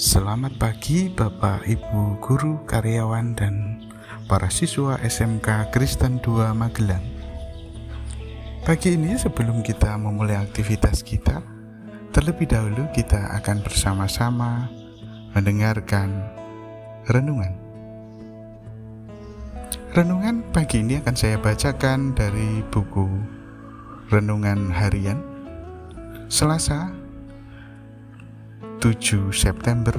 Selamat pagi Bapak Ibu guru karyawan dan para siswa SMK Kristen 2 Magelang. Pagi ini sebelum kita memulai aktivitas kita Terlebih dahulu kita akan bersama-sama mendengarkan renungan. Renungan pagi ini akan saya bacakan dari buku Renungan Harian Selasa 7 September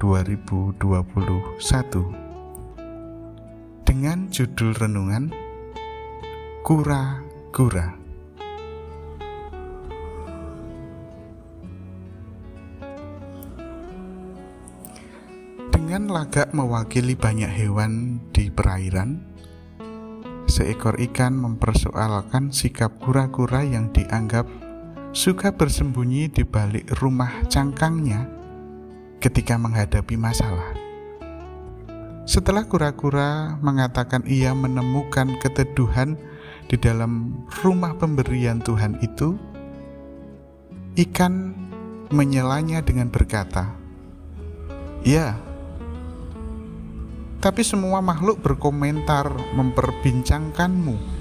2021 dengan judul renungan Kura-kura. Dengan lagak mewakili banyak hewan di perairan seekor ikan mempersoalkan sikap kura-kura yang dianggap suka bersembunyi di balik rumah cangkangnya ketika menghadapi masalah. Setelah kura-kura mengatakan ia menemukan keteduhan di dalam rumah pemberian Tuhan itu, ikan menyelanya dengan berkata, "Ya, tapi semua makhluk berkomentar memperbincangkanmu."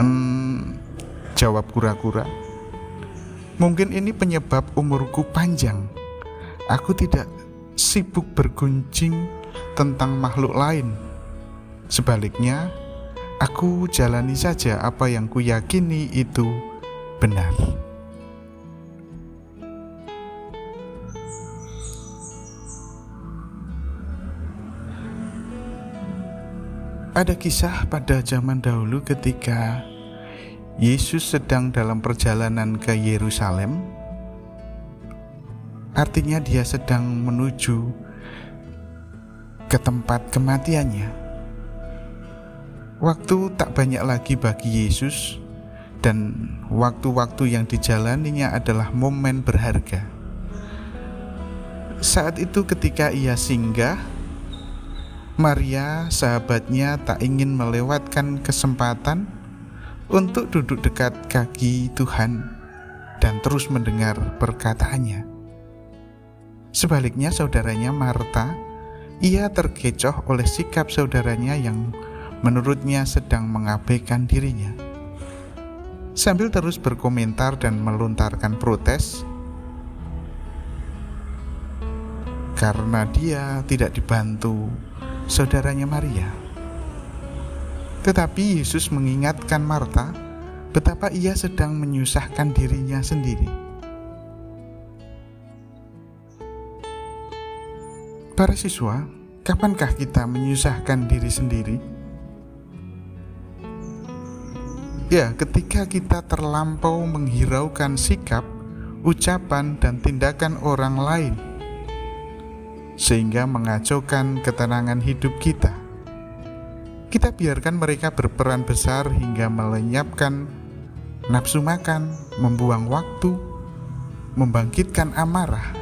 Hmm, jawab kura-kura. Mungkin ini penyebab umurku panjang. Aku tidak sibuk berguncing tentang makhluk lain. Sebaliknya, aku jalani saja apa yang kuyakini itu benar. Ada kisah pada zaman dahulu ketika Yesus sedang dalam perjalanan ke Yerusalem. Artinya dia sedang menuju ke tempat kematiannya. Waktu tak banyak lagi bagi Yesus dan waktu-waktu yang dijalaninya adalah momen berharga. Saat itu ketika ia singgah Maria, sahabatnya, tak ingin melewatkan kesempatan untuk duduk dekat kaki Tuhan dan terus mendengar perkataannya. Sebaliknya, saudaranya Marta, ia terkecoh oleh sikap saudaranya yang menurutnya sedang mengabaikan dirinya. Sambil terus berkomentar dan melontarkan protes, karena dia tidak dibantu saudaranya Maria. Tetapi Yesus mengingatkan Marta betapa ia sedang menyusahkan dirinya sendiri. Para siswa, kapankah kita menyusahkan diri sendiri? Ya, ketika kita terlampau menghiraukan sikap, ucapan, dan tindakan orang lain sehingga mengacaukan ketenangan hidup kita. Kita biarkan mereka berperan besar hingga melenyapkan nafsu makan, membuang waktu, membangkitkan amarah,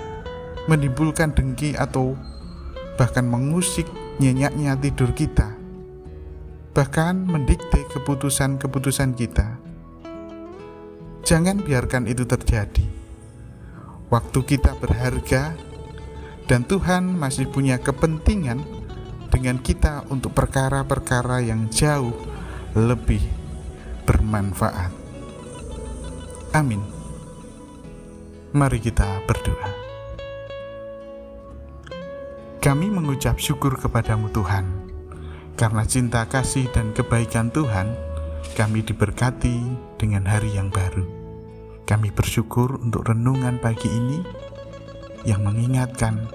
menimbulkan dengki atau bahkan mengusik nyenyaknya tidur kita, bahkan mendikte keputusan-keputusan kita. Jangan biarkan itu terjadi. Waktu kita berharga dan Tuhan masih punya kepentingan dengan kita untuk perkara-perkara yang jauh lebih bermanfaat. Amin. Mari kita berdoa. Kami mengucap syukur kepadamu Tuhan, karena cinta kasih dan kebaikan Tuhan, kami diberkati dengan hari yang baru. Kami bersyukur untuk renungan pagi ini yang mengingatkan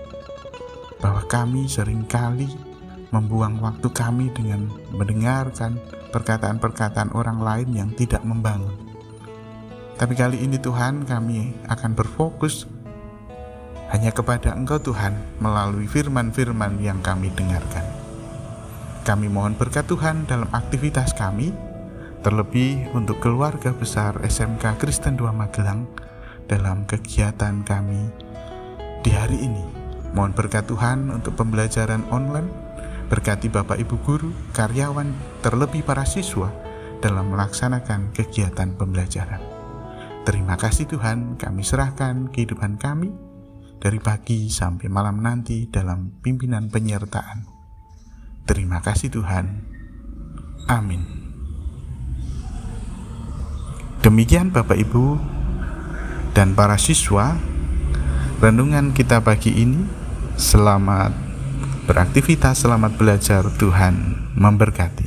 bahwa kami sering kali membuang waktu kami dengan mendengarkan perkataan-perkataan orang lain yang tidak membangun. Tapi kali ini Tuhan kami akan berfokus hanya kepada Engkau Tuhan melalui firman-firman yang kami dengarkan. Kami mohon berkat Tuhan dalam aktivitas kami, terlebih untuk keluarga besar SMK Kristen 2 Magelang dalam kegiatan kami di hari ini. Mohon berkat Tuhan untuk pembelajaran online, berkati Bapak Ibu guru, karyawan, terlebih para siswa dalam melaksanakan kegiatan pembelajaran. Terima kasih Tuhan, kami serahkan kehidupan kami dari pagi sampai malam nanti dalam pimpinan penyertaan. Terima kasih Tuhan. Amin. Demikian Bapak Ibu dan para siswa, renungan kita pagi ini. Selamat beraktivitas, selamat belajar. Tuhan memberkati.